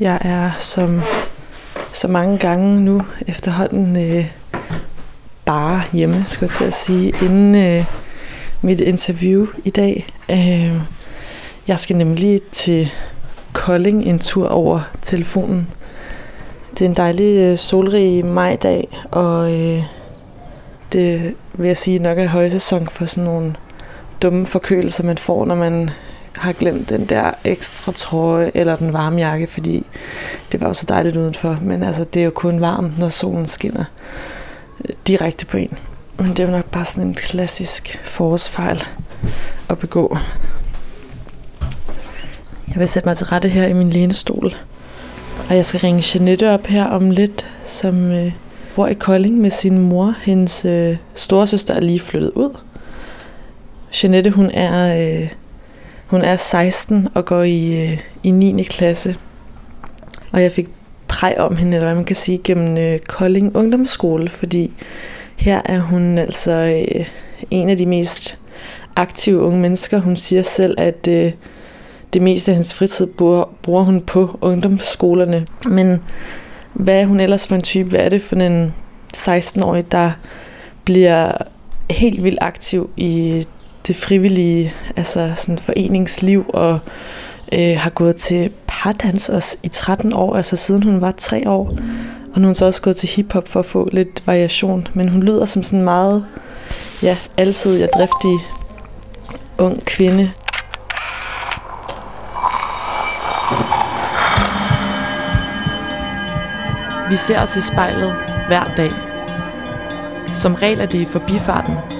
Jeg er som så mange gange nu efterhånden øh, bare hjemme, skulle jeg til at sige, inden øh, mit interview i dag. Øh, jeg skal nemlig til Kolding en tur over telefonen. Det er en dejlig øh, solrig majdag, og øh, det vil jeg sige nok er højsæson for sådan nogle dumme forkølelser, man får, når man har glemt den der ekstra trøje eller den varme jakke, fordi det var jo så dejligt udenfor. Men altså, det er jo kun varmt, når solen skinner øh, direkte på en. Men det er jo nok bare sådan en klassisk forårsfejl at begå. Jeg vil sætte mig til rette her i min lænestol. Og jeg skal ringe Janette op her om lidt, som øh, bor i Kolding med sin mor. Hendes øh, storesøster er lige flyttet ud. Janette, hun er, øh, hun er 16 og går i, øh, i 9. klasse. Og jeg fik præg om hende, eller hvad man kan sige, gennem øh, Kolding Ungdomsskole, fordi her er hun altså øh, en af de mest aktive unge mennesker. Hun siger selv, at øh, det meste af hendes fritid bruger, bruger hun på ungdomsskolerne. Men hvad er hun ellers for en type? Hvad er det for en 16-årig, der bliver helt vildt aktiv i det frivillige, altså sådan foreningsliv, og øh, har gået til pardans også i 13 år, altså siden hun var 3 år. Og nu har hun så også gået til hiphop for at få lidt variation. Men hun lyder som sådan meget, ja, altid og driftig ung kvinde. Vi ser os i spejlet hver dag. Som regel er det i forbifarten.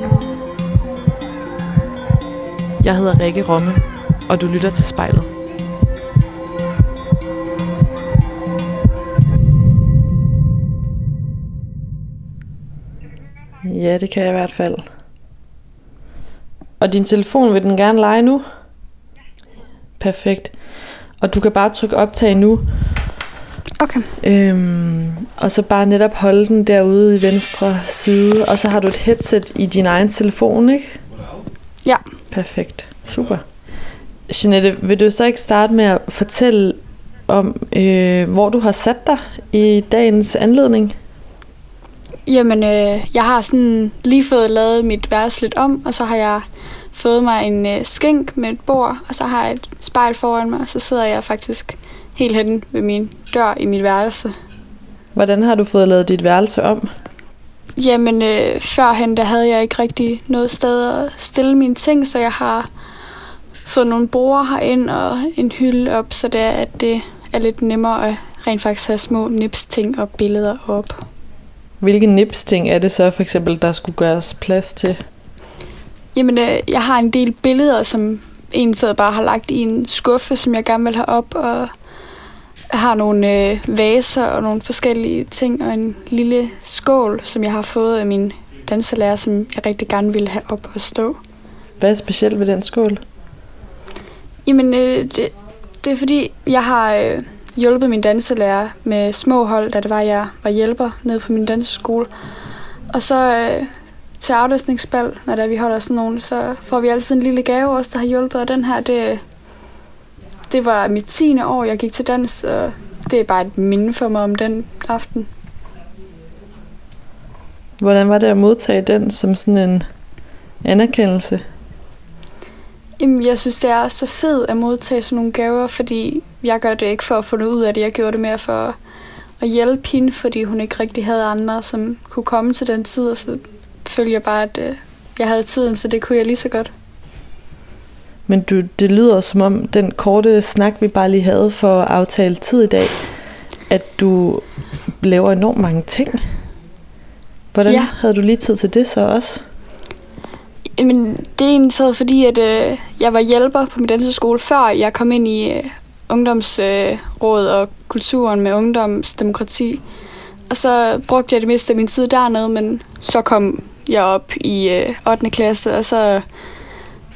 Jeg hedder Rikke Romme, og du lytter til spejlet. Ja, det kan jeg i hvert fald. Og din telefon vil den gerne lege nu? Perfekt. Og du kan bare trykke optag nu. Okay. Øhm, og så bare netop holde den derude i venstre side. Og så har du et headset i din egen telefon, ikke? Ja. Perfekt. Super. Jeanette, vil du så ikke starte med at fortælle om, øh, hvor du har sat dig i dagens anledning? Jamen, øh, jeg har sådan lige fået lavet mit værelse lidt om, og så har jeg fået mig en øh, skænk med et bord, og så har jeg et spejl foran mig, og så sidder jeg faktisk helt hen ved min dør i mit værelse. Hvordan har du fået lavet dit værelse om? Jamen, øh, førhen der havde jeg ikke rigtig noget sted at stille mine ting, så jeg har fået nogle borer herind og en hylde op, så det er, at det er lidt nemmere at rent faktisk have små nips-ting og billeder op. Hvilke nips-ting er det så for eksempel, der skulle gøres plads til? Jamen, øh, jeg har en del billeder, som en sidder bare har lagt i en skuffe, som jeg gerne vil have op, og har nogle øh, vaser og nogle forskellige ting, og en lille skål, som jeg har fået af min danselærer, som jeg rigtig gerne ville have op og stå. Hvad er specielt ved den skål? Jamen, øh, det, det er fordi, jeg har øh, hjulpet min danselærer med små hold, da det var, jeg var hjælper nede på min danseskole. Og så øh, til afløsningsbal, når der vi holder sådan nogle, så får vi altid en lille gave også, der har hjulpet. Og den her, det, det var mit 10. år, jeg gik til dans, og det er bare et minde for mig om den aften. Hvordan var det at modtage den som sådan en anerkendelse? Jamen, jeg synes, det er så fedt at modtage sådan nogle gaver, fordi jeg gør det ikke for at få noget ud af det. Jeg gjorde det mere for at hjælpe hende, fordi hun ikke rigtig havde andre, som kunne komme til den tid, og så følger jeg bare, at øh, jeg havde tiden, så det kunne jeg lige så godt. Men du, det lyder som om den korte snak, vi bare lige havde for at aftale tid i dag, at du laver enormt mange ting. Hvordan ja. havde du lige tid til det så også? Jamen, det er egentlig så fordi, at øh, jeg var hjælper på min danseskole, før jeg kom ind i øh, ungdomsråd øh, og kulturen med ungdomsdemokrati. Og så brugte jeg det meste af min tid dernede, men så kom jeg op i øh, 8. klasse, og så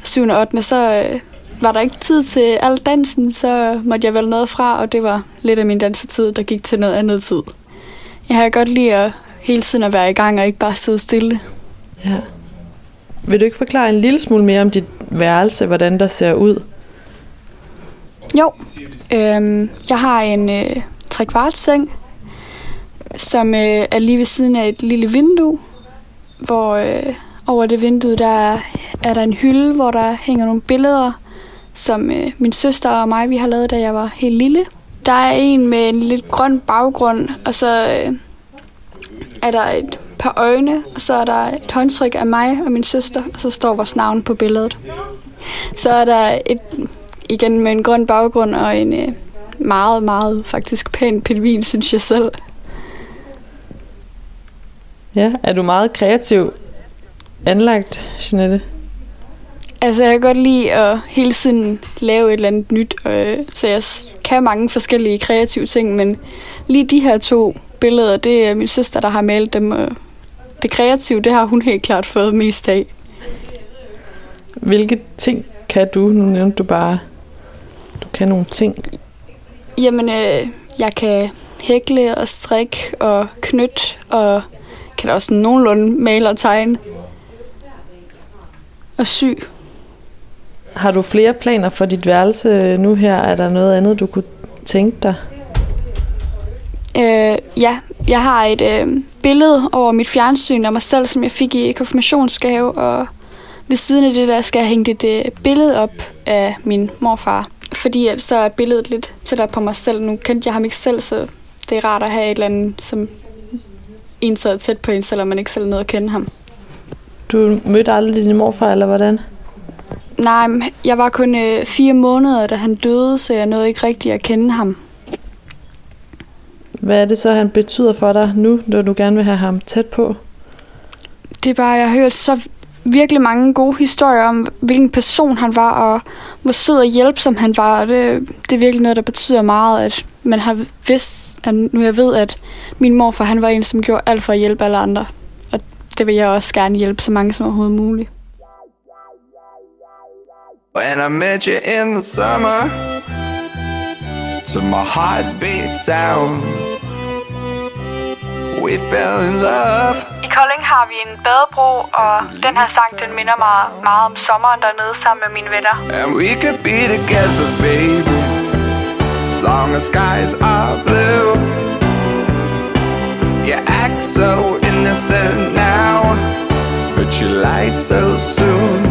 7. og 8. så øh, var der ikke tid til al dansen, så måtte jeg vælge noget fra, og det var lidt af min dansetid, der gik til noget andet tid. Jeg har godt lide at hele tiden at være i gang og ikke bare sidde stille. Ja. Vil du ikke forklare en lille smule mere om dit værelse, hvordan der ser ud? Jo, øhm, jeg har en øh, trekvartseng, som øh, er lige ved siden af et lille vindue, hvor øh, over det vindue der er, er der en hylde, hvor der hænger nogle billeder, som øh, min søster og mig vi har lavet, da jeg var helt lille. Der er en med en lidt grøn baggrund, og så øh, er der et par øjne, og så er der et håndtryk af mig og min søster, og så står vores navn på billedet. Så er der et, igen med en grøn baggrund og en øh, meget, meget faktisk pæn pingvin, synes jeg selv. Ja, er du meget kreativ anlagt, Jeanette? Altså, jeg kan godt lide at hele tiden lave et eller andet nyt, øh, så jeg kan mange forskellige kreative ting, men lige de her to billeder, det er min søster, der har malet dem, og det kreative, det har hun helt klart fået mest af. Hvilke ting kan du? Nu nævnte du bare, du kan nogle ting. Jamen, øh, jeg kan hækle og strikke og knytte, og kan også nogenlunde male og tegne. Og sy. Har du flere planer for dit værelse nu her? Er der noget andet, du kunne tænke dig? Øh, ja, jeg har et øh, billede over mit fjernsyn af mig selv, som jeg fik i konfirmationsgave, og ved siden af det der skal jeg hænge et øh, billede op af min morfar. Fordi at så er billedet lidt tættere på mig selv. Nu kendte jeg ham ikke selv, så det er rart at have et eller andet, som en sad tæt på en, selvom man ikke selv nåede at kende ham. Du mødte aldrig din morfar, eller hvordan? Nej, jeg var kun øh, fire måneder, da han døde, så jeg nåede ikke rigtig at kende ham. Hvad er det så, han betyder for dig nu, når du gerne vil have ham tæt på? Det er bare, jeg har hørt så virkelig mange gode historier om, hvilken person han var, og hvor sød og hjælpsom han var. Og det, det er virkelig noget, der betyder meget, at man har vidst, at nu jeg ved, at min morfar han var en, som gjorde alt for at hjælpe alle andre. Det vil jeg også gerne hjælpe så mange som overhovedet muligt. When I met you in the summer To my heartbeat sound We fell in love I Kolding har vi en badebro, og den her sang, den minder mig meget om sommeren dernede sammen med mine venner. And we could be together, baby As long as skies are blue You act so innocent now But you lied so soon.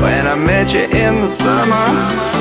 When I met you in the summer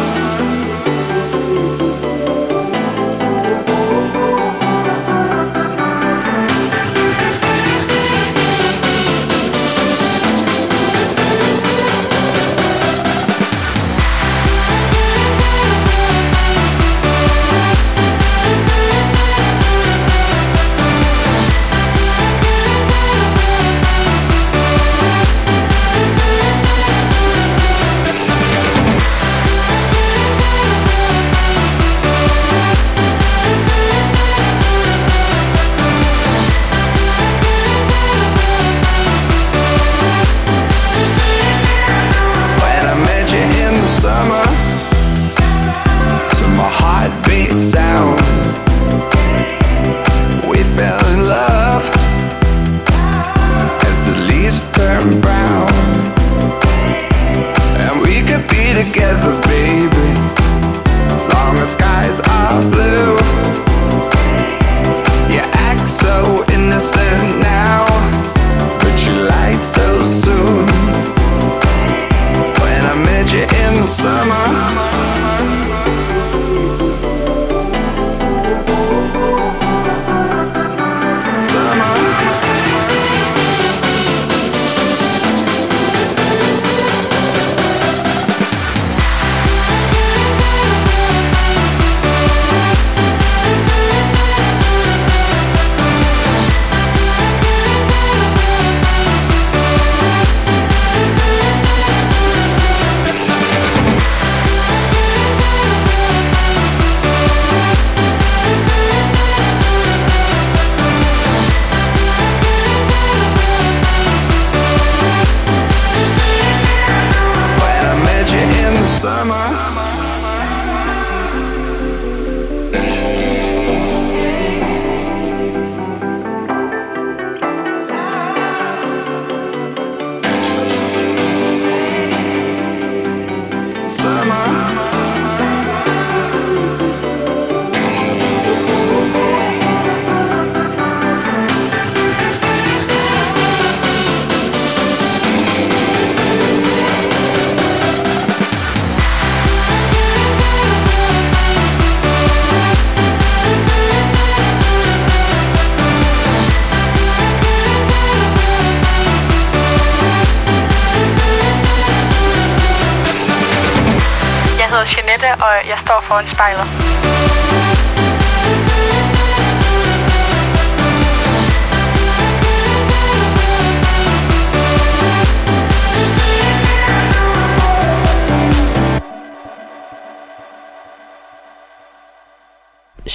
foran spejlet.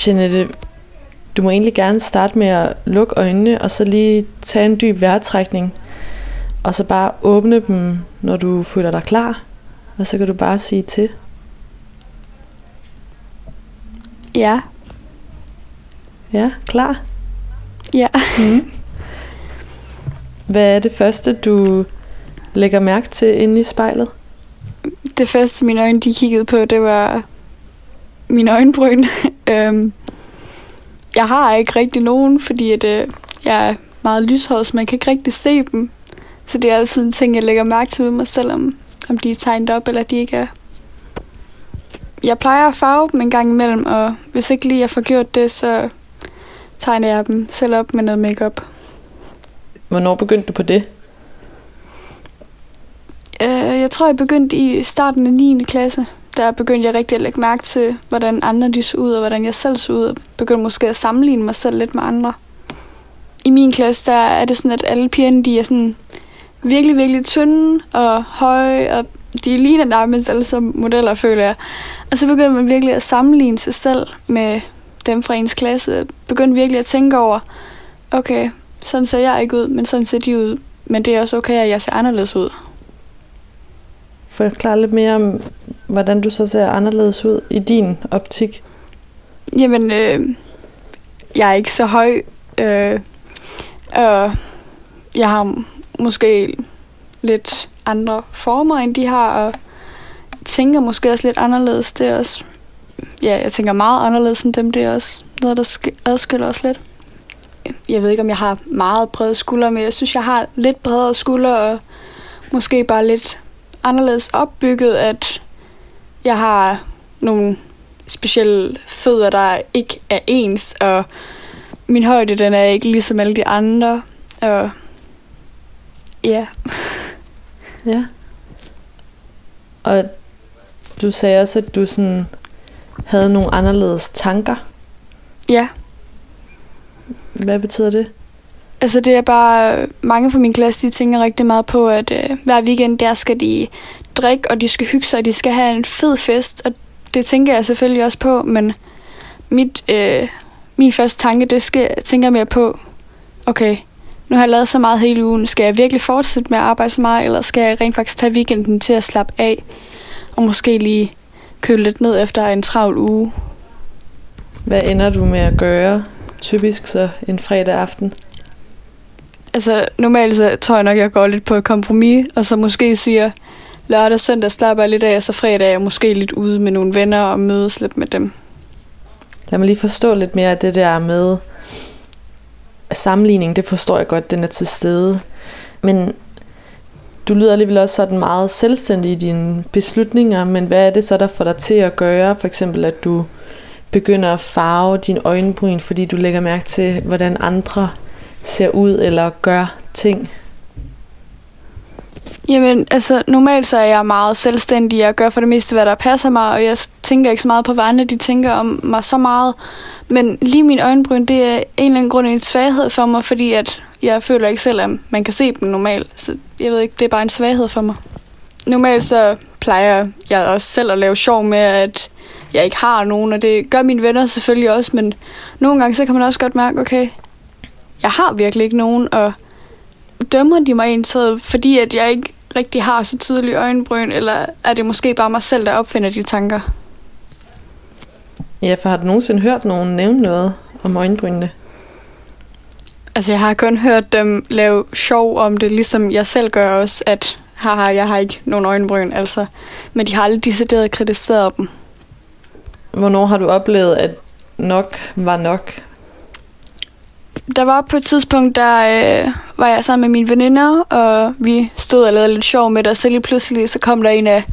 Jeanette, du må egentlig gerne starte med at lukke øjnene, og så lige tage en dyb vejrtrækning. Og så bare åbne dem, når du føler dig klar. Og så kan du bare sige til. Ja. Ja, klar? Ja. Mm. Hvad er det første, du lægger mærke til inde i spejlet? Det første, mine øjne de kiggede på, det var mine øjenbryn. øhm, jeg har ikke rigtig nogen, fordi at, øh, jeg er meget lyshåret, så man kan ikke rigtig se dem. Så det er altid en ting, jeg lægger mærke til med mig selv, om, om de er tegnet op, eller de ikke er. Jeg plejer at farve dem en gang imellem, og hvis ikke lige jeg får gjort det, så tegner jeg dem selv op med noget makeup. Hvornår begyndte du på det? Uh, jeg tror, jeg begyndte i starten af 9. klasse. Der begyndte jeg rigtig at lægge mærke til, hvordan andre de så ud, og hvordan jeg selv så ud. Og begyndte måske at sammenligne mig selv lidt med andre. I min klasse, der er det sådan, at alle pigerne, de er sådan virkelig, virkelig tynde og høje, og de ligner nærmest alle som modeller, føler jeg. Og så begyndte man virkelig at sammenligne sig selv med dem fra ens klasse. Begyndte virkelig at tænke over, okay, sådan ser jeg ikke ud, men sådan ser de ud. Men det er også okay, at jeg ser anderledes ud. Forklar lidt mere om, hvordan du så ser anderledes ud i din optik. Jamen, øh, jeg er ikke så høj, øh, og jeg har måske lidt andre former, end de har, og tænker måske også lidt anderledes. Det er også, ja, jeg tænker meget anderledes end dem. Det er også noget, der adskiller os lidt. Jeg ved ikke, om jeg har meget brede skuldre, men jeg synes, jeg har lidt bredere skuldre, og måske bare lidt anderledes opbygget, at jeg har nogle specielle fødder, der ikke er ens, og min højde, den er ikke ligesom alle de andre, og ja. Ja. Og du sagde også, at du sådan havde nogle anderledes tanker. Ja. Hvad betyder det? Altså det er bare, mange fra min klasse, de tænker rigtig meget på, at øh, hver weekend, der skal de drikke, og de skal hygge sig, og de skal have en fed fest, og det tænker jeg selvfølgelig også på, men mit, øh, min første tanke, det skal, jeg tænker mere på, okay, nu har jeg lavet så meget hele ugen, skal jeg virkelig fortsætte med at arbejde så meget, eller skal jeg rent faktisk tage weekenden til at slappe af, og måske lige køle lidt ned efter en travl uge? Hvad ender du med at gøre typisk så en fredag aften? Altså, normalt så tror jeg nok, jeg går lidt på et kompromis, og så måske siger, lørdag og søndag slapper jeg lidt af, og så fredag er jeg måske lidt ude med nogle venner og mødes lidt med dem. Lad mig lige forstå lidt mere af det der med sammenligning. Det forstår jeg godt, den er til stede. Men du lyder alligevel også sådan meget selvstændig i dine beslutninger, men hvad er det så, der får dig til at gøre? For eksempel, at du begynder at farve din øjenbryn, fordi du lægger mærke til, hvordan andre ser ud eller gør ting? Jamen, altså normalt så er jeg meget selvstændig og gør for det meste, hvad der passer mig, og jeg tænker ikke så meget på, hvad andre de tænker om mig så meget. Men lige min øjenbryn, det er en eller anden grund en svaghed for mig, fordi at jeg føler ikke selv, at man kan se dem normalt. Så jeg ved ikke, det er bare en svaghed for mig. Normalt så plejer jeg også selv at lave sjov med, at jeg ikke har nogen, og det gør mine venner selvfølgelig også, men nogle gange så kan man også godt mærke, okay, jeg har virkelig ikke nogen, og dømmer de mig egentlig, fordi at jeg ikke rigtig har så tydelige øjenbryn, eller er det måske bare mig selv, der opfinder de tanker? Ja, for har du nogensinde hørt nogen nævne noget om øjenbrynene? Altså, jeg har kun hørt dem lave sjov om det, ligesom jeg selv gør også, at haha, jeg har ikke nogen øjenbryn, altså. Men de har aldrig decideret kritiseret dem. Hvornår har du oplevet, at nok var nok? Der var på et tidspunkt, der øh, var jeg sammen med mine veninder, og vi stod og lavede lidt sjov med det, og så lige pludselig så kom der en af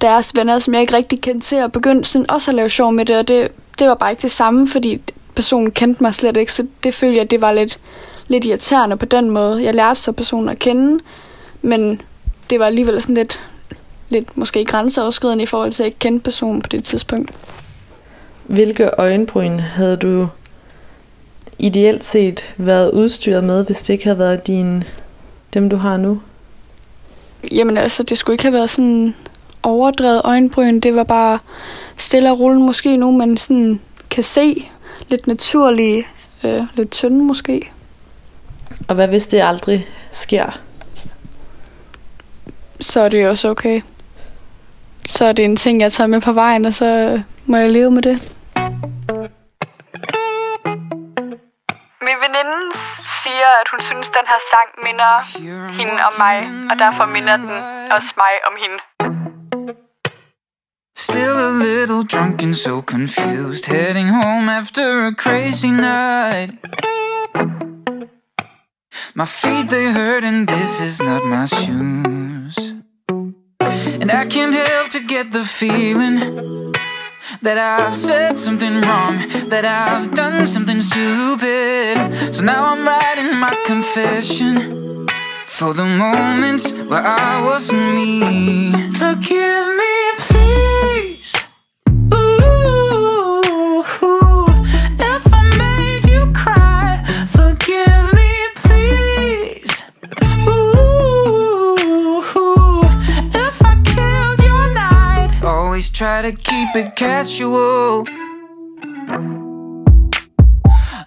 deres venner, som jeg ikke rigtig kendte til, og begyndte sådan også at lave sjov med det, og det, det var bare ikke det samme, fordi personen kendte mig slet ikke, så det følte jeg, det var lidt, lidt irriterende på den måde. Jeg lærte så personen at kende, men det var alligevel sådan lidt, lidt måske grænseoverskridende i forhold til at ikke kende personen på det tidspunkt. Hvilke øjenbryn havde du ideelt set været udstyret med, hvis det ikke havde været din, dem, du har nu? Jamen altså, det skulle ikke have været sådan overdrevet øjenbryn. Det var bare stille og roligt måske nogen, man sådan kan se. Lidt naturlige, øh, lidt tynde måske. Og hvad hvis det aldrig sker? Så er det også okay. Så er det en ting, jeg tager med på vejen, og så må jeg leve med det. Veninde siger, at hun synes, den her sang minder hende om mig, og derfor minder den også mig om hende. Still a little drunk and so confused, heading home after a crazy night. My feet they hurt, and this is not my shoes. And I can't help to get the feeling that I've said something wrong, that I've done something stupid. So now I'm writing my confession for the moments where I wasn't me. Forgive me, please. Try to keep it casual.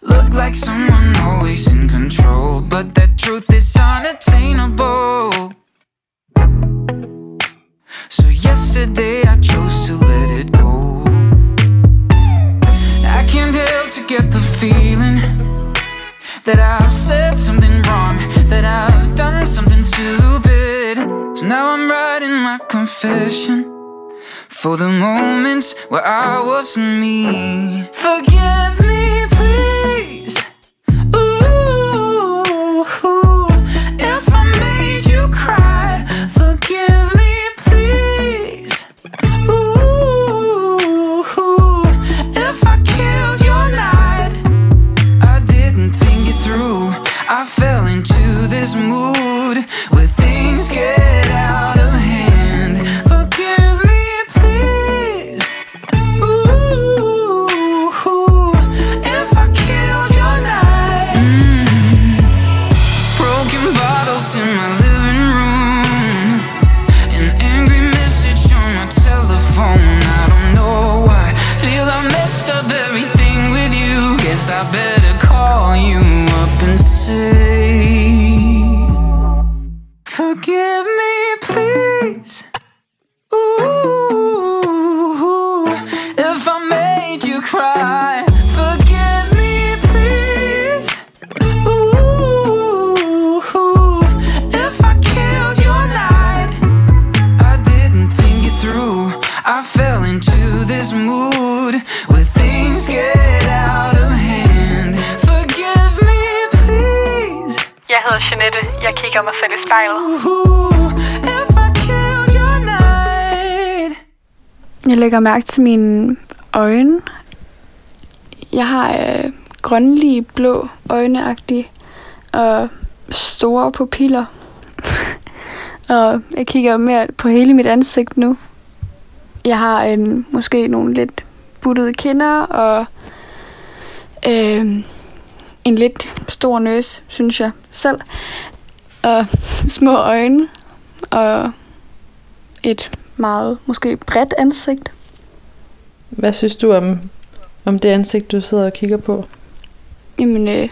Look like someone always in control, but that truth is unattainable. So yesterday I chose to let it go. I can't help to get the feeling that I've said something wrong, that I've done something stupid. So now I'm writing my confession for the moments where I wasn't me. Forgive me, please. Jeanette. Jeg kigger mig selv i spejlet. Ooh, if I killed your night. Jeg lægger mærke til mine øjne. Jeg har øh, grønlige, blå øjneagtige og store pupiller. og jeg kigger mere på hele mit ansigt nu. Jeg har en, måske nogle lidt buttede kinder og øh, en lidt stor nøs, synes jeg selv. Og små øjne og et meget måske bredt ansigt. Hvad synes du om, om det ansigt, du sidder og kigger på? Jamen, øh,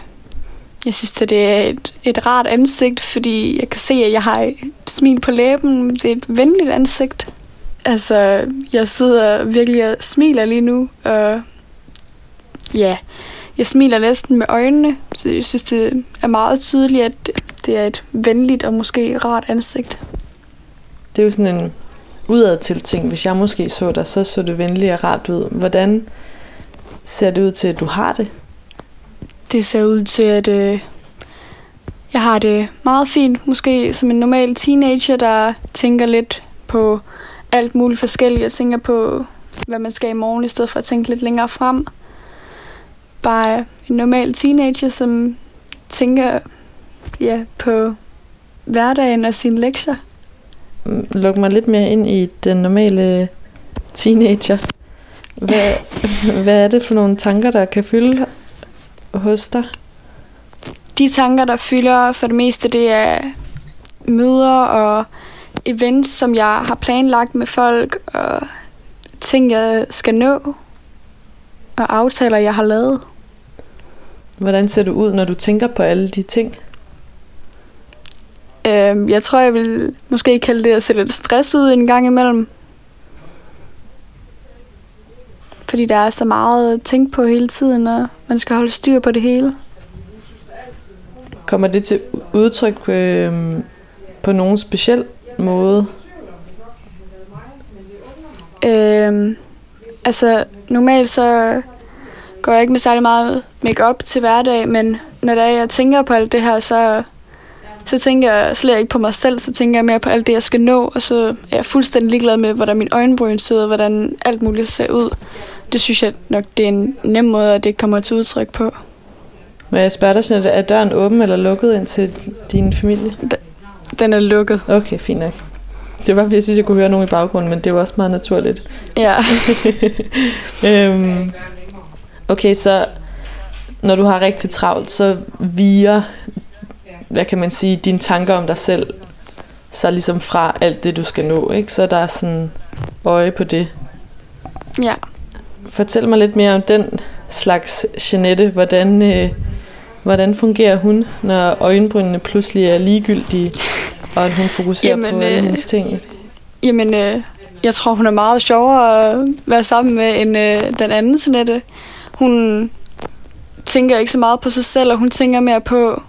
jeg synes, at det er et, et rart ansigt, fordi jeg kan se, at jeg har smil på læben. Det er et venligt ansigt. Altså, jeg sidder virkelig og smiler lige nu, og ja, jeg smiler næsten med øjnene, så jeg synes, det er meget tydeligt, at det er et venligt og måske rart ansigt. Det er jo sådan en udadtil ting. Hvis jeg måske så dig, så så det venligt og rart ud. Hvordan ser det ud til, at du har det? Det ser ud til, at øh, jeg har det meget fint. Måske som en normal teenager, der tænker lidt på alt muligt forskelligt. Jeg tænker på, hvad man skal i morgen, i stedet for at tænke lidt længere frem. Bare en normal teenager, som tænker ja, på hverdagen og sine lektier. lukke mig lidt mere ind i den normale teenager. Hvad, hvad er det for nogle tanker, der kan fylde hos dig? De tanker, der fylder for det meste, det er møder og events, som jeg har planlagt med folk, og ting, jeg skal nå, og aftaler, jeg har lavet. Hvordan ser du ud, når du tænker på alle de ting? Øhm, jeg tror, jeg vil måske kalde det at se lidt stress ud en gang imellem. Fordi der er så meget at tænke på hele tiden, og man skal holde styr på det hele. Kommer det til udtryk øh, på nogen speciel måde? Øhm, altså, normalt så går jeg ikke med særlig meget make til hverdag, men når det er, jeg tænker på alt det her, så, så tænker jeg slet ikke på mig selv, så tænker jeg mere på alt det, jeg skal nå, og så er jeg fuldstændig ligeglad med, hvordan min øjenbryn ud, hvordan alt muligt ser ud. Det synes jeg nok, det er en nem måde, at det kommer til udtryk på. Må jeg spørge dig sådan, er døren åben eller lukket ind til din familie? Den er lukket. Okay, fint nok. Det var, fordi jeg synes, jeg kunne høre nogen i baggrunden, men det var også meget naturligt. Ja. øhm, okay, så når du har rigtig travlt, så viger, hvad kan man sige, dine tanker om dig selv, så ligesom fra alt det, du skal nå, ikke? Så der er sådan øje på det. Ja. Fortæl mig lidt mere om den slags Jeanette. Hvordan, øh, hvordan fungerer hun, når øjenbrynene pludselig er ligegyldige, og at hun fokuserer jamen, på øh, hendes ting? Jamen, øh, jeg tror, hun er meget sjovere at være sammen med end øh, den anden Jeanette. Hun tænker ikke så meget på sig selv, og hun tænker mere på,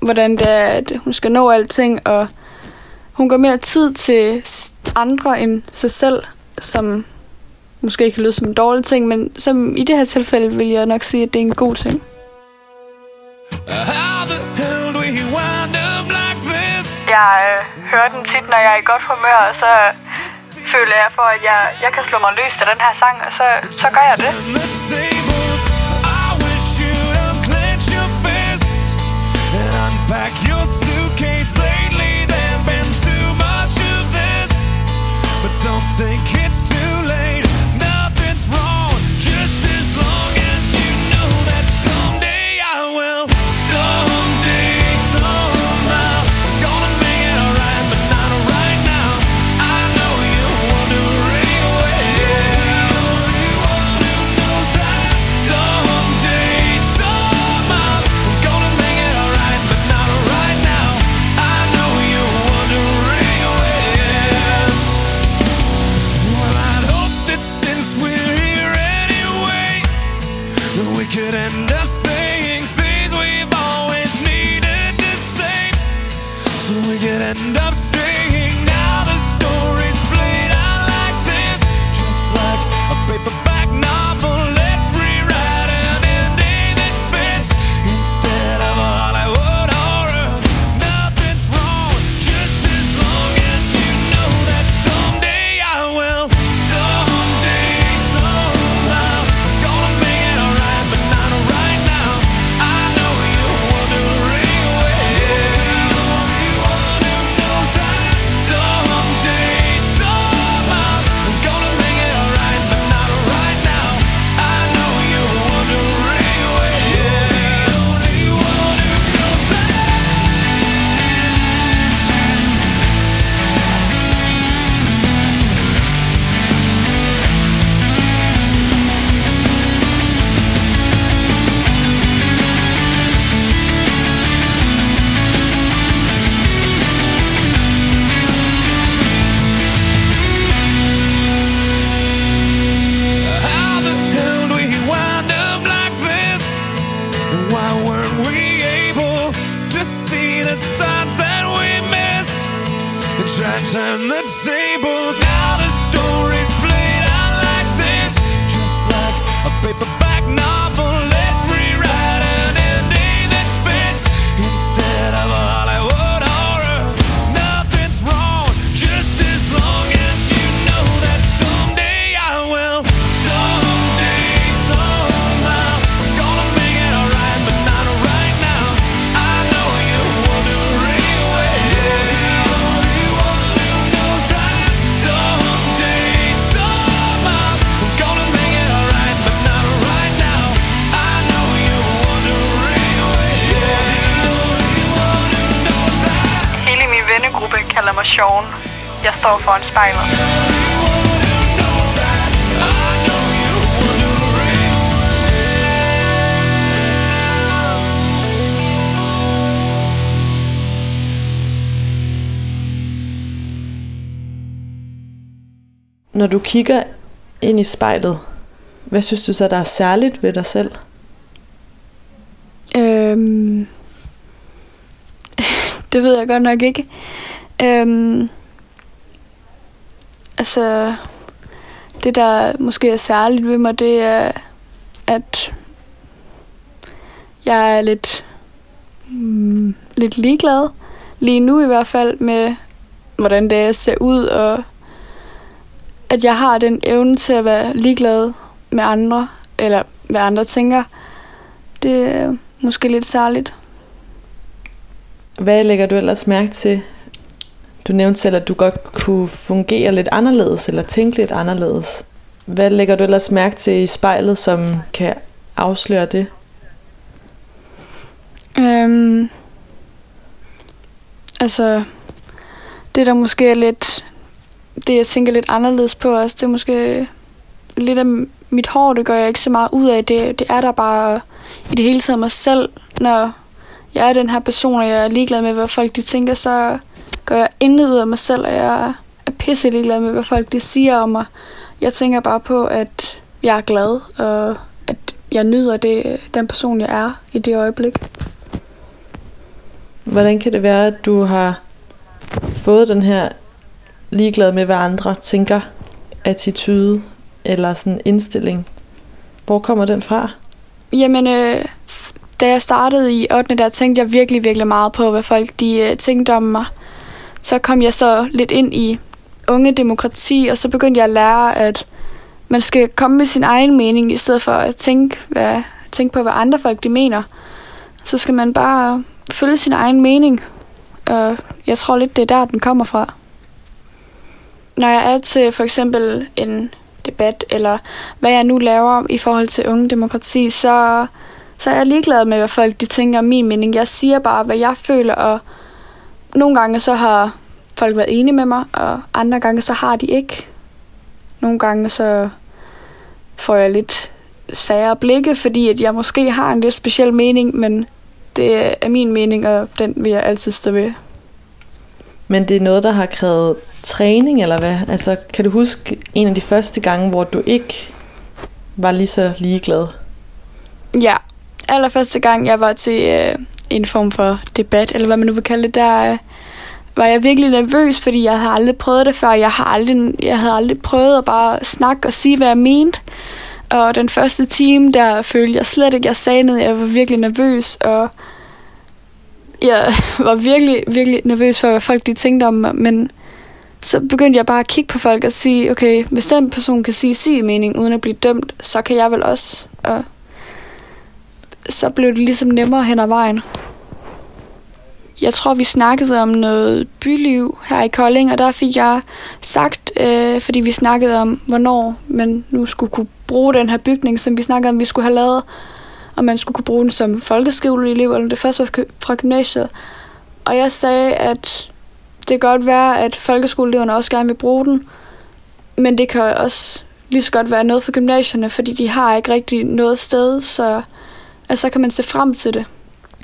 hvordan det er, at hun skal nå alting, og hun går mere tid til andre end sig selv, som måske kan lyde som en dårlig ting, men som i det her tilfælde vil jeg nok sige, at det er en god ting. Jeg øh, hører den tit, når jeg er i godt humør, og så føler jeg for, at jeg, jeg kan slå mig løs af den her sang, og så, så gør jeg det. Når du kigger ind i spejlet, hvad synes du så, der er særligt ved dig selv? Øhm, det ved jeg godt nok ikke. Øhm, altså, det der måske er særligt ved mig, det er, at jeg er lidt, mm, lidt ligeglad. Lige nu i hvert fald med, hvordan det ser ud, og at jeg har den evne til at være ligeglad med andre, eller hvad andre tænker. Det er måske lidt særligt. Hvad lægger du ellers mærke til? Du nævnte selv, at du godt kunne fungere lidt anderledes, eller tænke lidt anderledes. Hvad lægger du ellers mærke til i spejlet, som kan afsløre det? Øhm, altså, det der måske er lidt, det jeg tænker lidt anderledes på også, det er måske lidt af mit hår, det gør jeg ikke så meget ud af. Det, det er der bare i det hele taget mig selv, når jeg er den her person, og jeg er ligeglad med, hvad folk de tænker, så gør jeg intet ud af mig selv, og jeg er pisse ligeglad med, hvad folk de siger om mig. Jeg tænker bare på, at jeg er glad, og at jeg nyder det, den person, jeg er i det øjeblik. Hvordan kan det være, at du har fået den her ligeglad med, hvad andre tænker, attitude eller sådan indstilling? Hvor kommer den fra? Jamen, øh, da jeg startede i 8. der tænkte jeg virkelig, virkelig meget på, hvad folk de øh, tænkte om mig. Så kom jeg så lidt ind i unge demokrati, og så begyndte jeg at lære, at man skal komme med sin egen mening, i stedet for at tænke, hvad, tænke på, hvad andre folk de mener. Så skal man bare følge sin egen mening. Og jeg tror lidt, det er der, den kommer fra. Når jeg er til for eksempel en debat, eller hvad jeg nu laver i forhold til unge demokrati, så, så er jeg ligeglad med, hvad folk de tænker om min mening. Jeg siger bare, hvad jeg føler, og nogle gange så har folk været enige med mig, og andre gange så har de ikke. Nogle gange så får jeg lidt sager blikke, fordi at jeg måske har en lidt speciel mening, men det er min mening, og den vil jeg altid stå ved. Men det er noget, der har krævet træning, eller hvad? Altså, kan du huske en af de første gange, hvor du ikke var lige så ligeglad? Ja, allerførste gang, jeg var til øh, en form for debat, eller hvad man nu vil kalde det, der øh, var jeg virkelig nervøs, fordi jeg havde aldrig prøvet det før. Jeg, har aldrig, jeg havde aldrig prøvet at bare snakke og sige, hvad jeg mente. Og den første time, der følte jeg slet ikke, jeg sagde noget. Jeg var virkelig nervøs, og jeg var virkelig, virkelig nervøs for, hvad folk de tænkte om mig. Men så begyndte jeg bare at kigge på folk og sige, okay, hvis den person kan sige sin mening uden at blive dømt, så kan jeg vel også. Og så blev det ligesom nemmere hen ad vejen. Jeg tror, vi snakkede om noget byliv her i Kolding, og der fik jeg sagt, øh, fordi vi snakkede om, hvornår man nu skulle kunne bruge den her bygning, som vi snakkede om, vi skulle have lavet, og man skulle kunne bruge den som folkeskoleelev, eller det første var fra gymnasiet. Og jeg sagde, at det kan godt være, at folkeskoleeleverne også gerne vil bruge den, men det kan også lige så godt være noget for gymnasierne, fordi de har ikke rigtig noget sted, så altså, så kan man se frem til det.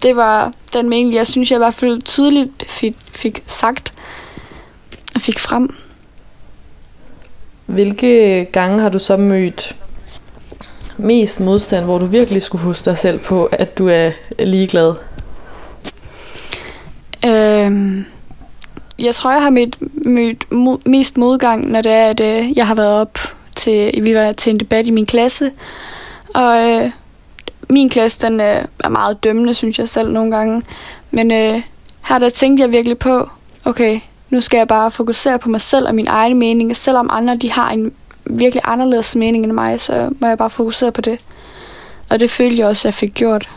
Det var den mening, jeg synes, jeg i hvert fald tydeligt fik, fik sagt og fik frem. Hvilke gange har du så mødt mest modstand, hvor du virkelig skulle huske dig selv på, at du er ligeglad? Øhm, jeg tror, jeg har mødt, mødt mo- mest modgang, når det er, at øh, jeg har været op til, vi var til en debat i min klasse, og øh, min klasse, den øh, er meget dømmende, synes jeg selv nogle gange. Men øh, her der tænkte jeg virkelig på, okay, nu skal jeg bare fokusere på mig selv og min egen mening. Selvom andre de har en virkelig anderledes mening end mig, så må jeg bare fokusere på det. Og det følte jeg også, at jeg fik gjort.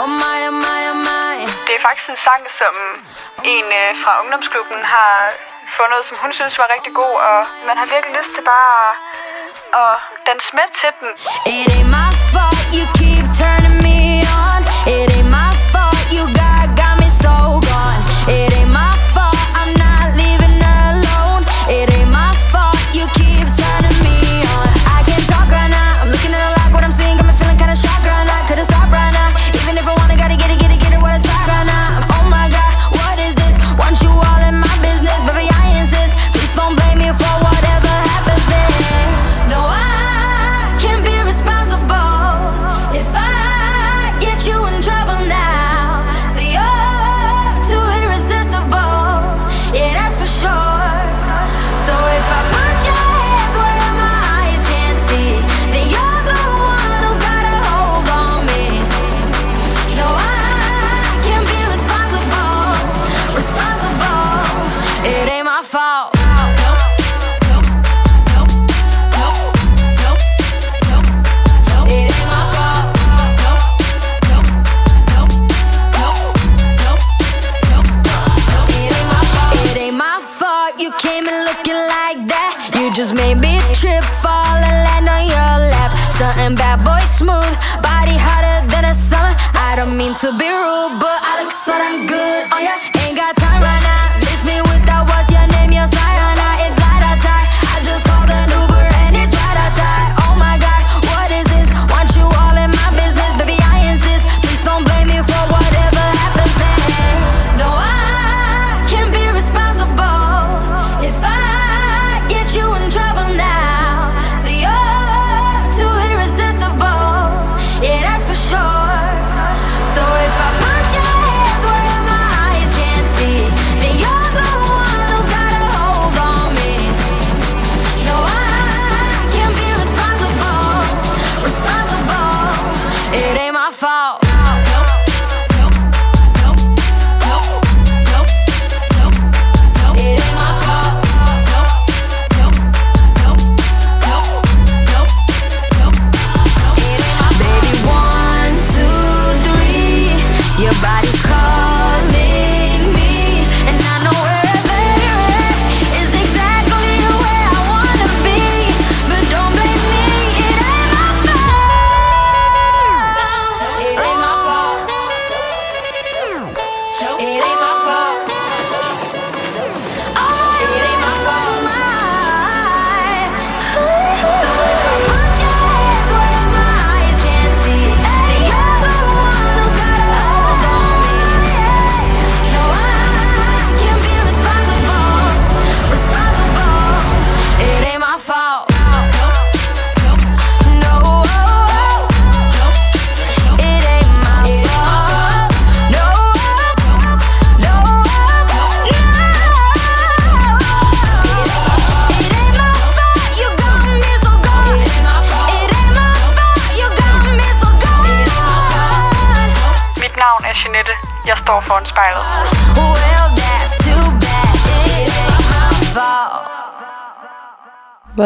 Oh my, oh my, oh my. Det er faktisk en sang, som en øh, fra ungdomsklubben har fundet, som hun synes var rigtig god, og man har virkelig lyst til bare at, at danse med til den. It ain't my fault you keep turning me on. It ain't my fault you got got me and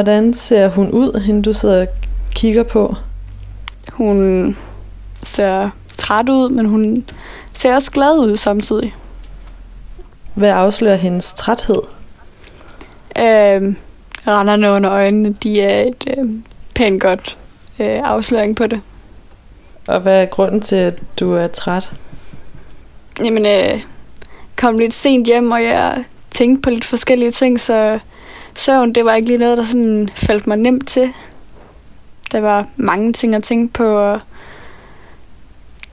Hvordan ser hun ud, hende du sidder og kigger på? Hun ser træt ud, men hun ser også glad ud samtidig. Hvad afslører hendes træthed? Øh, randerne under øjnene, de er et øh, pænt godt øh, afsløring på det. Og hvad er grunden til, at du er træt? Jamen, øh, kom lidt sent hjem, og jeg tænkte på lidt forskellige ting, så søvn, det var ikke lige noget, der sådan faldt mig nemt til. Der var mange ting at tænke på, og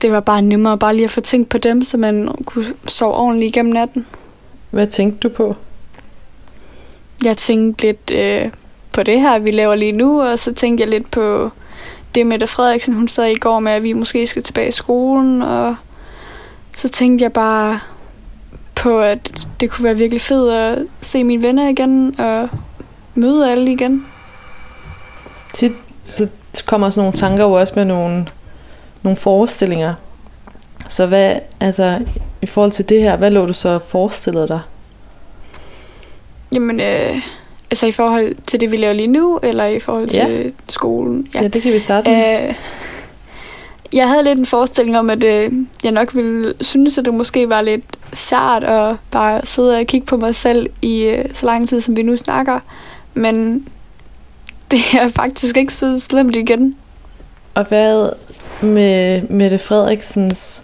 det var bare nemmere bare lige at få tænkt på dem, så man kunne sove ordentligt igennem natten. Hvad tænkte du på? Jeg tænkte lidt øh, på det her, vi laver lige nu, og så tænkte jeg lidt på det med, Frederiksen, hun sad i går med, at vi måske skal tilbage i skolen, og så tænkte jeg bare på, at det kunne være virkelig fedt at se mine venner igen, og møde alle igen. Tit så kommer sådan nogle tanker jo også med nogle, nogle forestillinger. Så hvad, altså, i forhold til det her, hvad lå du så og forestillede dig? Jamen, øh, altså i forhold til det, vi laver lige nu, eller i forhold til Ja. skolen? Ja, det kan vi starte med. Øh, jeg havde lidt en forestilling om, at øh, jeg nok ville synes, at det måske var lidt sart at bare sidde og kigge på mig selv i øh, så lang tid, som vi nu snakker. Men det er faktisk ikke så slemt igen. Og hvad med Mette Frederiksens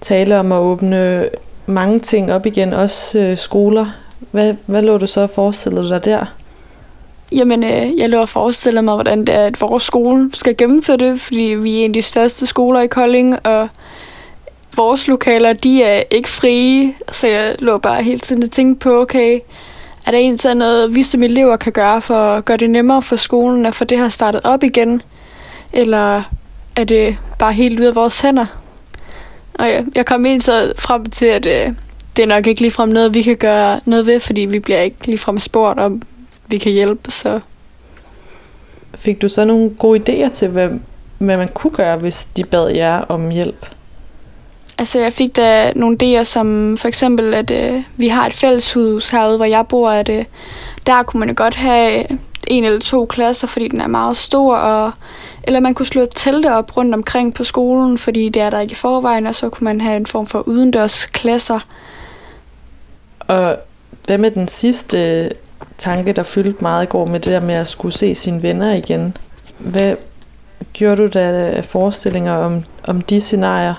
tale om at åbne mange ting op igen, også øh, skoler? Hvad, hvad lå du så og forestillede dig der? Jamen, øh, jeg lå og forestillede mig, hvordan det er, at vores skole skal gennemføre det, fordi vi er en af de største skoler i Kolding, og vores lokaler, de er ikke frie, så jeg lå bare hele tiden og tænkte på, okay, er der egentlig noget, vi som elever kan gøre for at gøre det nemmere for skolen at få det her startet op igen? Eller er det bare helt ud af vores hænder? Og jeg, jeg kom ind så frem til, at øh, det er nok ikke ligefrem noget, vi kan gøre noget ved, fordi vi bliver ikke ligefrem spurgt om, vi kan hjælpe, så Fik du så nogle gode idéer til, hvad, hvad man kunne gøre, hvis de bad jer om hjælp? Altså, jeg fik da nogle idéer, som for eksempel, at øh, vi har et fælleshus herude, hvor jeg bor, at øh, der kunne man jo godt have en eller to klasser, fordi den er meget stor, og, eller man kunne slå et telte op rundt omkring på skolen, fordi det er der ikke i forvejen, og så kunne man have en form for udendørs klasser. Og hvad med den sidste tanke, der fyldte meget i går med det der med at skulle se sine venner igen? Hvad, gjorde du da af forestillinger om, om de scenarier?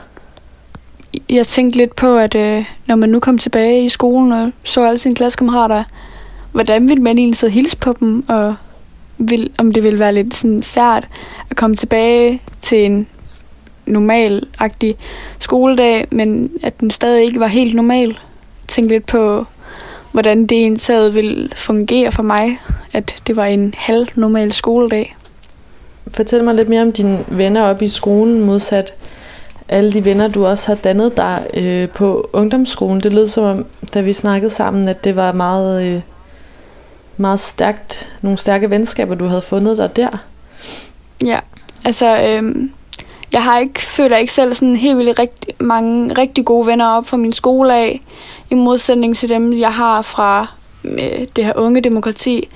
Jeg tænkte lidt på, at øh, når man nu kom tilbage i skolen og så alle sine klassekammerater, hvordan ville man egentlig så hilse på dem, og vil, om det ville være lidt sådan sært at komme tilbage til en normal-agtig skoledag, men at den stadig ikke var helt normal. Tænkte lidt på, hvordan det egentlig ville fungere for mig, at det var en halv normal skoledag. Fortæl mig lidt mere om dine venner op i skolen, modsat alle de venner, du også har dannet dig øh, på ungdomsskolen. Det lød som om, da vi snakkede sammen, at det var meget, øh, meget stærkt, nogle stærke venskaber, du havde fundet dig der. Ja, altså, øh, jeg har ikke, føler ikke selv sådan helt vildt rigt, mange rigtig gode venner op fra min skole af, i modsætning til dem, jeg har fra øh, det her unge demokrati.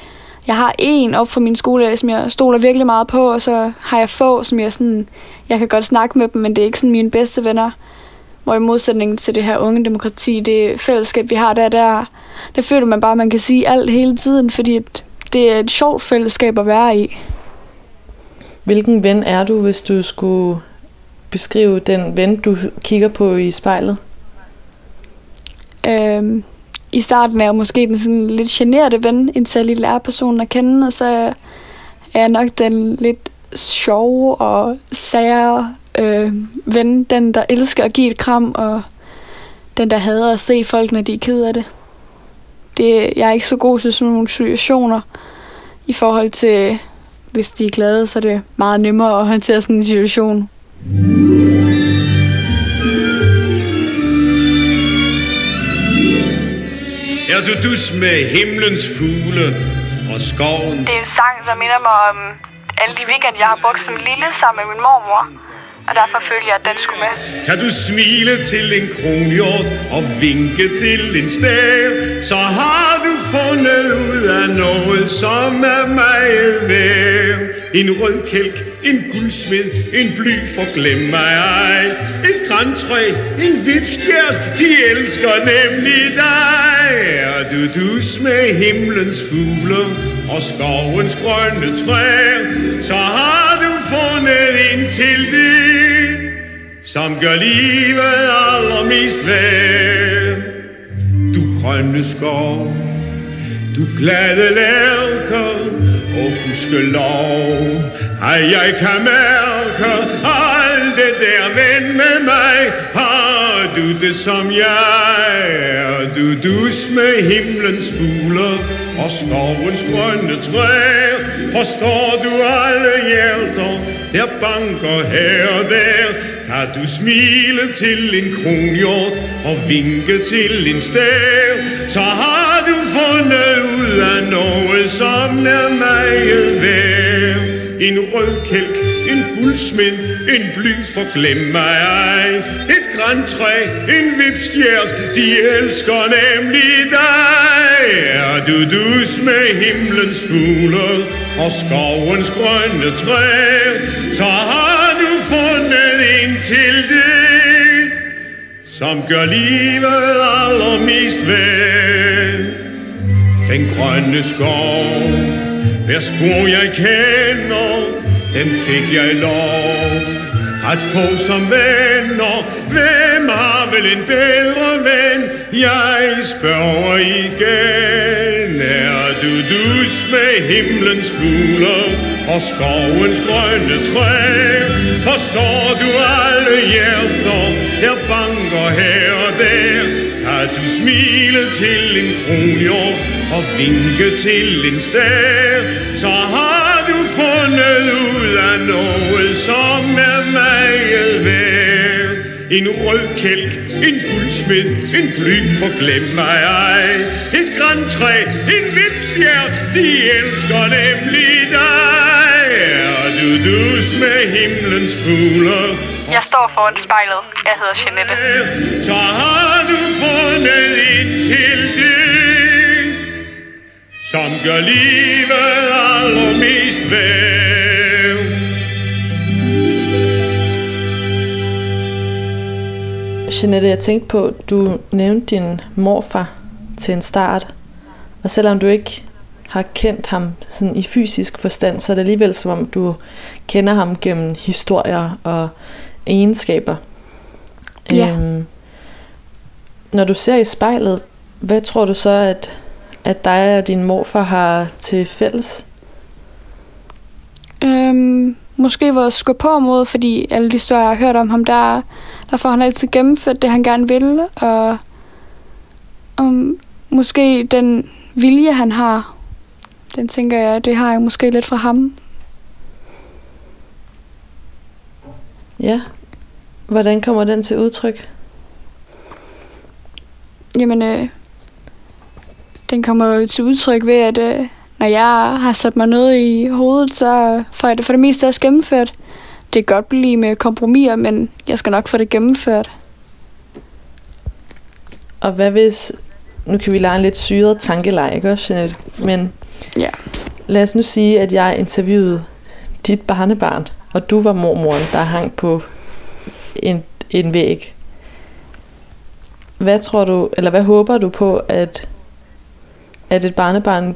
Jeg har en op fra min skole, som jeg stoler virkelig meget på, og så har jeg få, som jeg sådan, jeg kan godt snakke med dem, men det er ikke sådan mine bedste venner. Hvor i modsætning til det her unge demokrati, det fællesskab, vi har der, der, der føler man bare, at man kan sige alt hele tiden, fordi det er et sjovt fællesskab at være i. Hvilken ven er du, hvis du skulle beskrive den ven, du kigger på i spejlet? Øhm, I starten er jeg måske den sådan lidt generede ven, indtil jeg lige lærer personen at kende, og så er jeg nok den lidt sjove og sære øh, ven, den der elsker at give et kram, og den der hader at se folk, når de er ked af det. det jeg er ikke så god til sådan nogle situationer i forhold til hvis de er glade, så er det meget nemmere at håndtere sådan en situation. Er du dus med himlens fugle og skoven? Det er en sang, der minder mig om alle de weekender, jeg har brugt som lille sammen med min mormor. Og derfor følte jeg, at den skulle med. Kan du smile til en kronhjort og vinke til en stav, så har du fundet ud af noget, som er meget værd. En rød kælk, en guldsmed, en bly for glem mig ej. Et græntræ, en vipstjert, de elsker nemlig dig. Er du dus med himlens fugle og skovens grønne træer, så har du fundet ind til det, som gør livet allermest værd. Du grønne skov, du glade lærker, og huske lov, ej, jeg kan mærke alt det der ven med mig, har du det som jeg er. Du dus med himlens fugle og skovens grønne træer, forstår du alle hjerter, der banker her og der, kan du smile til en kronhjort og vinke til en stav, så har du fundet ud af noget, som er meget værd. En rød kælk, en guldsmind, en bly for glem mig ej. Et græntræ, en vipstjert, de elsker nemlig dig. Er du dus med himlens fugle og skovens grønne træ, så har du fundet ind til det, som gør livet allermest værd. Den grønne skov, hver spor jeg kender, den fik jeg lov at få som venner. Hvem har vel en bedre ven? Jeg spørger igen. Er du dus med himlens fugle og skovens grønne træ? Forstår du alle hjerter, der banker her smile til en kronhjort og vinke til en stær? Så har du fundet ud af noget, som er meget værd. En rød kælk, en guldsmed, en bly for glem mig ej. Et græntræ, en vipstjert, de elsker nemlig dig. Er du dus med himlens fugler? Jeg står foran spejlet. Jeg hedder Jeanette. Så har gør livet allermest værd. Jeanette, jeg tænkte på, du nævnte din morfar til en start. Og selvom du ikke har kendt ham sådan i fysisk forstand, så er det alligevel som om, du kender ham gennem historier og egenskaber. Ja. Øhm, når du ser i spejlet, hvad tror du så, at, at dig og din morfar har til fælles? Øhm, måske vores skub på mod, fordi alle de historier, jeg har hørt om ham, der, der får han altid gennemført det, han gerne vil, og, og måske den vilje, han har, den tænker jeg, det har jeg måske lidt fra ham. Ja. Hvordan kommer den til udtryk? Jamen, øh, den kommer jo til udtryk ved, at øh, når jeg har sat mig noget i hovedet, så får jeg det for det meste også gennemført. Det kan godt blive med kompromiser, men jeg skal nok få det gennemført. Og hvad hvis... Nu kan vi lege en lidt syret tankeleg, ikke også, Jeanette? Men Ja. lad os nu sige, at jeg interviewede dit barnebarn, og du var mormoren, der hang på en, en væg. Hvad tror du, eller hvad håber du på, at, at et barnebarn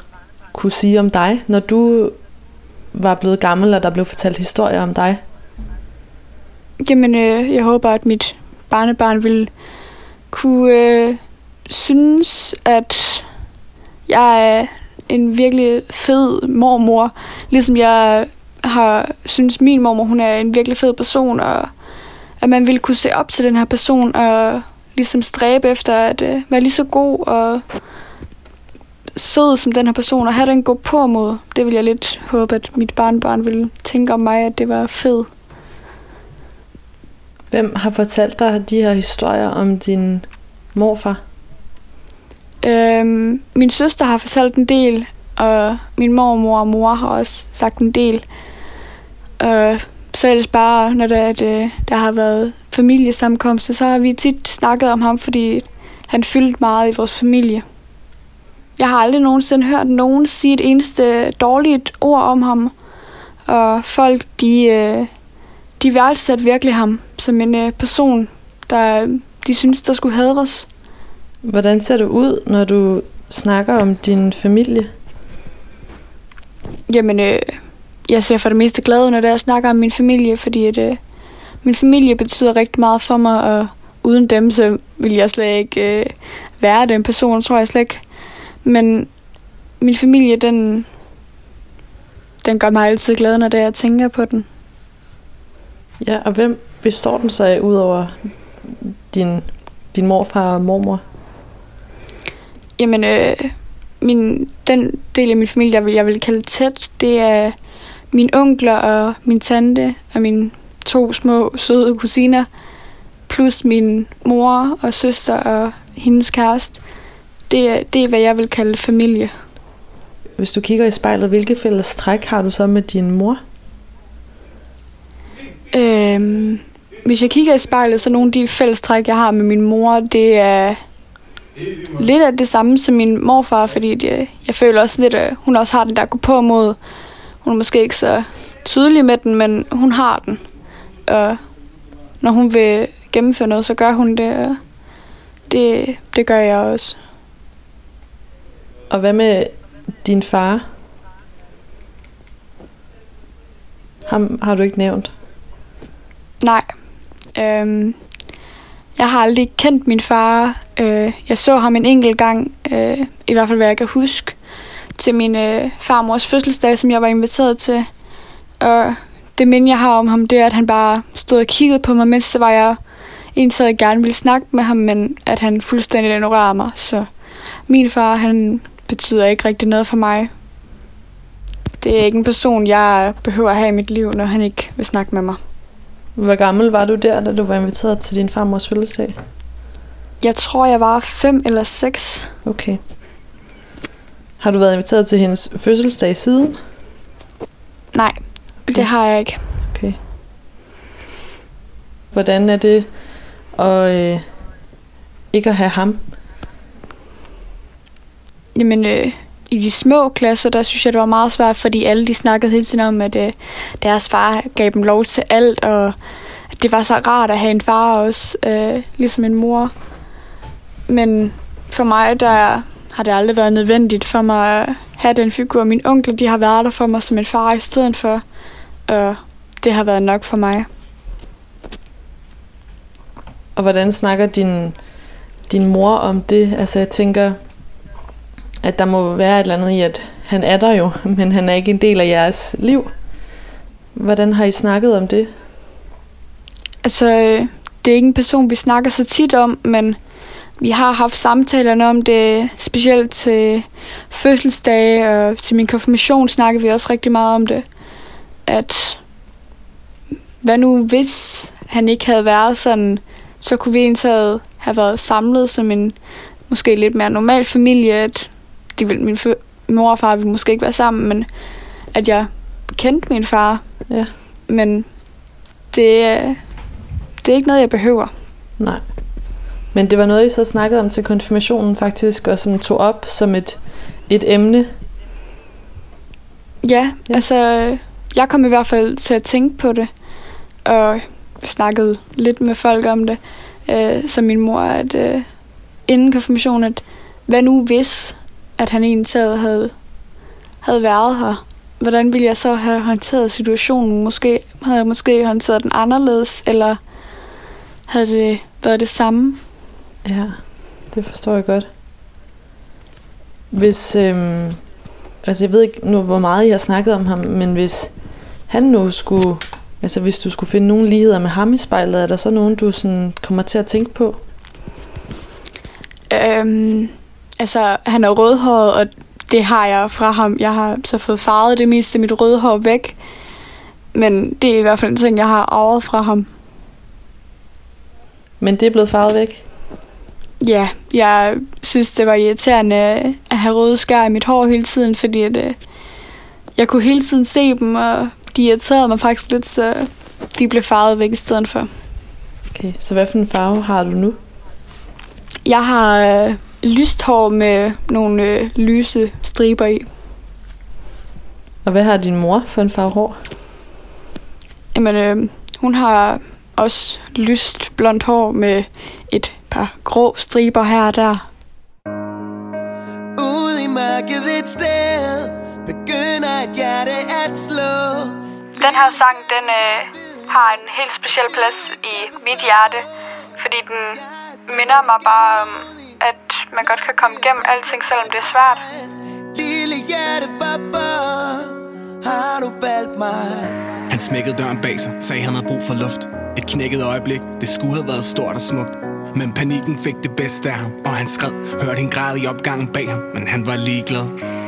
kunne sige om dig, når du var blevet gammel, og der blev fortalt historier om dig? Jamen, øh, jeg håber, at mit barnebarn vil kunne øh, synes, at jeg er en virkelig fed mormor. Ligesom jeg har synes min mormor, hun er en virkelig fed person, og at man vil kunne se op til den her person, og ligesom stræbe efter at øh, være lige så god og sød som den her person, og have den gå på mod. Det vil jeg lidt håbe, at mit barnbarn ville tænke om mig, at det var fedt. Hvem har fortalt dig de her historier om din morfar? Øhm, min søster har fortalt en del, og min mormor og mor har også sagt en del. Og så ellers bare, når der, at, øh, der har været familiesamkomster, så har vi tit snakket om ham, fordi han fyldte meget i vores familie. Jeg har aldrig nogensinde hørt nogen sige et eneste dårligt ord om ham. Og folk, de, øh, de værdsatte virkelig ham som en øh, person, der de synes, der skulle hadres. Hvordan ser du ud, når du snakker om din familie? Jamen, øh, jeg ser for det meste glad ud, når jeg snakker om min familie, fordi at, øh, min familie betyder rigtig meget for mig, og uden dem, så vil jeg slet ikke øh, være den person, tror jeg slet ikke. Men min familie, den, den gør mig altid glad, når det er, jeg tænker på den. Ja, og hvem består den så af, udover din, din morfar og mormor? Jamen, øh, min, den del af min familie, jeg vil, jeg vil kalde tæt, det er mine onkler og min tante og mine to små søde kusiner, plus min mor og søster og hendes kæreste. Det er, det er, hvad jeg vil kalde familie. Hvis du kigger i spejlet, hvilke fælles træk har du så med din mor? Øhm, hvis jeg kigger i spejlet, så nogle af de fællestræk, jeg har med min mor, det er lidt af det samme som min morfar, fordi det, jeg føler også lidt, at hun også har den der gå på mod. Hun er måske ikke så tydelig med den, men hun har den. Og når hun vil gennemføre noget, så gør hun det. Og det, det gør jeg også. Og hvad med din far? Ham har du ikke nævnt. Nej. Øhm, jeg har aldrig kendt min far. Øh, jeg så ham en enkelt gang, øh, i hvert fald hvad jeg kan huske, til min øh, farmors fødselsdag, som jeg var inviteret til. Og det minde, jeg har om ham, det er, at han bare stod og kiggede på mig, mens det var jeg en, jeg gerne ville snakke med ham, men at han fuldstændig ignorerede mig. Så min far, han betyder ikke rigtig noget for mig. Det er ikke en person, jeg behøver at have i mit liv, når han ikke vil snakke med mig. Hvor gammel var du der, da du var inviteret til din farmors fødselsdag? Jeg tror, jeg var fem eller seks. Okay. Har du været inviteret til hendes fødselsdag siden? Nej, okay. det har jeg ikke. Okay. Hvordan er det at øh, ikke at have ham? Jamen, øh, i de små klasser, der synes jeg, det var meget svært, fordi alle de snakkede hele tiden om, at øh, deres far gav dem lov til alt, og at det var så rart at have en far også, øh, ligesom en mor. Men for mig, der har det aldrig været nødvendigt for mig at have den figur. Min onkel, de har været der for mig som en far i stedet for, og det har været nok for mig. Og hvordan snakker din, din mor om det? Altså jeg tænker, at der må være et eller andet i, at han er der jo, men han er ikke en del af jeres liv. Hvordan har I snakket om det? Altså, øh, det er ikke en person, vi snakker så tit om, men vi har haft samtalerne om det, specielt til fødselsdage og til min konfirmation snakker vi også rigtig meget om det. At hvad nu hvis han ikke havde været sådan, så kunne vi egentlig have været samlet som en måske lidt mere normal familie, at de ville, min mor og far ville måske ikke være sammen, men at jeg kendte min far. Ja. Men det, det er ikke noget, jeg behøver. Nej. Men det var noget, I så snakkede om til konfirmationen faktisk, og sådan tog op som et, et emne. Ja, Ja. ja, altså, jeg kom i hvert fald til at tænke på det, og snakkede lidt med folk om det, øh, som min mor, at øh, inden konfirmationen, at hvad nu hvis, at han egentlig taget havde, havde været her? Hvordan ville jeg så have håndteret situationen? Måske havde jeg måske håndteret den anderledes, eller havde det været det samme? Ja, det forstår jeg godt. Hvis, øhm, altså jeg ved ikke nu, hvor meget I har snakket om ham, men hvis han nu skulle, altså hvis du skulle finde nogle ligheder med ham i spejlet, er der så nogen, du sådan kommer til at tænke på? Øhm, altså, han er rødhåret, og det har jeg fra ham. Jeg har så fået farvet det meste af mit røde hår væk. Men det er i hvert fald en ting, jeg har arvet fra ham. Men det er blevet farvet væk? Ja, jeg synes, det var irriterende at have røde skær i mit hår hele tiden, fordi at, øh, jeg kunne hele tiden se dem, og de irriterede mig faktisk lidt, så de blev farvet væk i stedet for. Okay, så hvad for en farve har du nu? Jeg har øh, lyst hår med nogle øh, lyse striber i. Og hvad har din mor for en farve hår? Jamen, øh, hun har også lyst blondt hår med et par grå striber her og der. Ude i mørket et sted Begynder et hjerte at slå Den her sang, den øh, har en helt speciel plads i mit hjerte, fordi den minder mig bare om, at man godt kan komme igennem alting, selvom det er svært. Lille hjerte, hvorfor har du valgt mig? Han smækkede døren bag sig, sagde han havde brug for luft. Et knækket øjeblik, det skulle have været stort og smukt. Men panikken fik det bedste af ham, og han skred. Hørte en græd i opgangen bag ham, men han var ligeglad.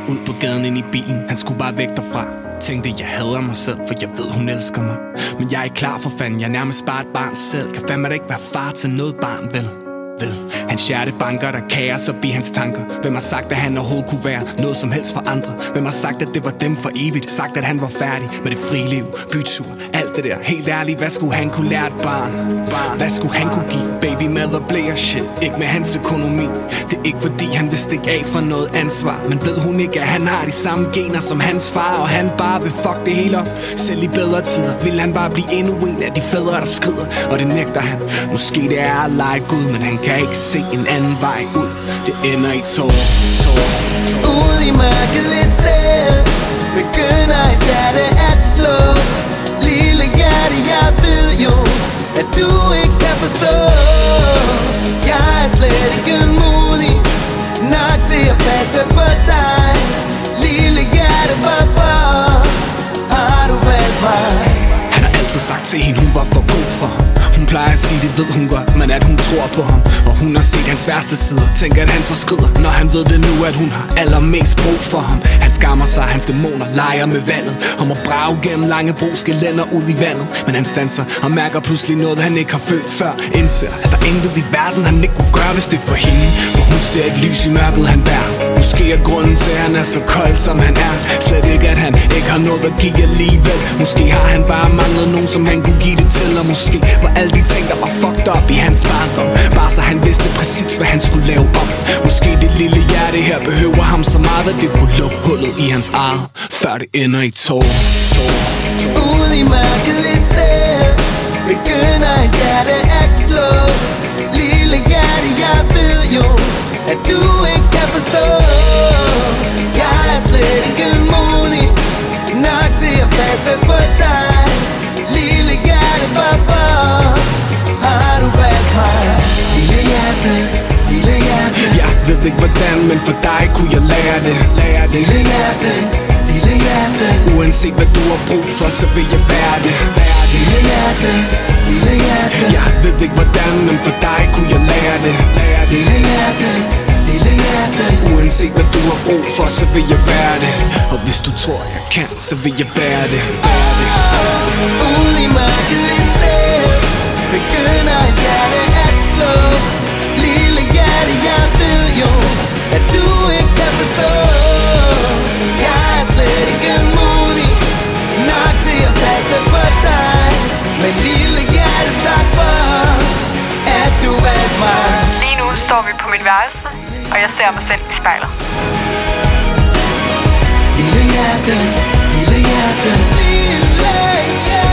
Ud på gaden ind i bilen, han skulle bare væk derfra. Tænkte, jeg hader mig selv, for jeg ved, hun elsker mig. Men jeg er ikke klar for fanden, jeg er nærmest bare et barn selv. Kan fandme da ikke være far til noget barn, vel? Ved hans hjerte banker, der kaos op i hans tanker Hvem har sagt, at han overhovedet kunne være noget som helst for andre? Hvem har sagt, at det var dem for evigt? Sagt, at han var færdig med det frie liv, bytur, alt det der Helt ærligt, hvad skulle han kunne lære et barn? barn? Hvad skulle han kunne give? Baby mad og blære shit, ikke med hans økonomi Det er ikke fordi, han vil stikke af fra noget ansvar Men ved hun ikke, at han har de samme gener som hans far Og han bare vil fuck det hele op Selv i bedre tider vil han bare blive endnu en af de fædre, der skrider Og det nægter han Måske det er at lege Gud, men han kan kan ikke se en anden vej ud. Det ender i tår, tår, tår. Ude i mørket et sted. Begynder et hjerte at slå. Lille hjerte, jeg ved jo At du ikke kan forstå. Jeg er slet ikke modig Nok til at passe på dig. Lille hjerte, hvorfor har du valgt mig? Altid sagt til hende, hun var for god for ham. Hun plejer at sige, det ved hun godt, men at hun tror på ham. Og hun har set hans værste sider. Tænker, at han så skrider, når han ved det nu At hun har allermest brug for ham. Han skammer sig, hans dæmoner leger med vandet. Og må brage gennem lange broske lænder ud i vandet. Men han standser og mærker pludselig noget, han ikke har følt før. Indser, at der er intet i verden, han ikke kunne gøre, hvis det er for hende. For hun ser et lys i mørket, han bærer. Måske er grunden til, at han er så kold, som han er. Slet ikke, at han ikke har noget at give alligevel. Måske har han bare manglet nogen, som han kunne give det til Og måske var alle de ting, der var fucked up i hans barndom. Bare så han vidste præcis, hvad han skulle lave om. Måske det lille hjerte her behøver ham så meget, at det kunne lukke hullet i hans eget Før det ender i tår. Ude i mørket et sted Begynder et hjerte at slå. Lille hjerte, jeg ved jo At du ikke kan forstå. klasse på dig Lille hjerte, hvorfor har du valgt mig? Lille hjerte, lille hjerte Jeg ved ikke hvordan, men for dig kunne jeg lære det, lære det. Lille hjerte, lille hjerte Uanset hvad du har brug for, så vil jeg være det, være det. Lille hjerte, lille hjerte Jeg ved ikke hvordan, men for dig kunne jeg lære det, lære det. Lille hjerte, Uanset hvad du har brug for, så vil jeg være det. Og hvis du tror jeg kan, så vil jeg være det, være det. Ude i mørket et sted Begynder et hjerte at slå. Lille hjerte, jeg ved jo At du ikke kan forstå. Jeg ser mig selv i spejlet. Lille hjerte, lille hjerte. Lille hjerte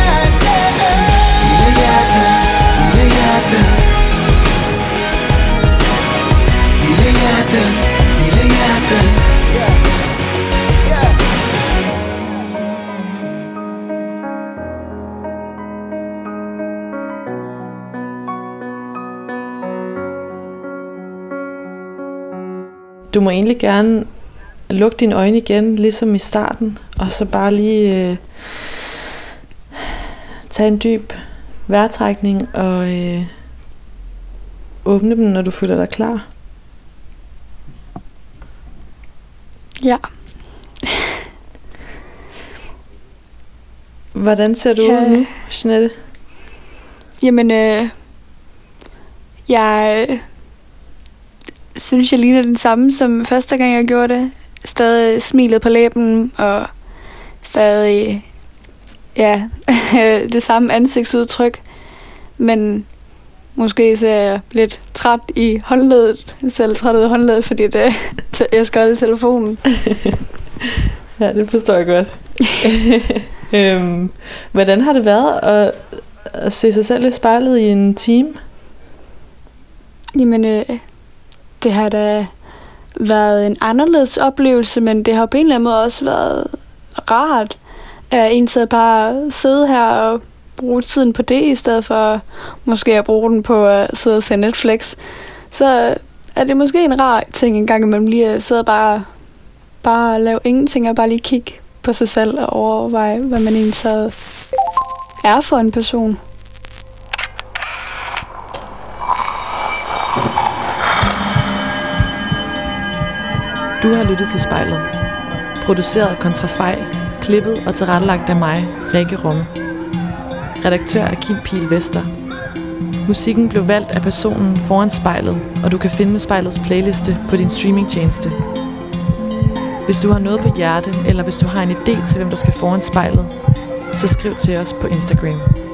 Lille hjerte, lille hjerte Lille hjerte, lille hjerte Du må egentlig gerne lukke dine øjne igen, ligesom i starten, og så bare lige øh, tage en dyb vejrtrækning og øh, åbne dem, når du føler dig klar. Ja. Hvordan ser du Ja. ud nu, Jeanette? Jamen, øh, jeg synes, jeg ligner den samme som første gang, jeg gjorde det. Stadig smilet på læben, og stadig, ja, det samme ansigtsudtryk. Men måske ser jeg lidt træt i håndledet. Selv træt ud i håndledet, fordi det, jeg skal holde telefonen. Ja, det forstår jeg godt. øhm, hvordan har det været at, at se sig selv i spejlet i en time? Jamen, øh, det har da været en anderledes oplevelse, men det har på en eller anden måde også været rart, at en bare sidde her og bruge tiden på det, i stedet for måske at bruge den på at sidde og se Netflix. Så er det måske en rar ting en gang imellem lige at sidde og bare, bare lave ingenting og bare lige kigge på sig selv og overveje, hvad man egentlig så er for en person. Du har lyttet til spejlet. Produceret af Kontrafej, klippet og tilrettelagt af mig, Rikke Rumme. Redaktør er Kim Pil Vester. Musikken blev valgt af personen foran spejlet, og du kan finde spejlets playliste på din streamingtjeneste. Hvis du har noget på hjerte, eller hvis du har en idé til, hvem der skal foran spejlet, så skriv til os på Instagram.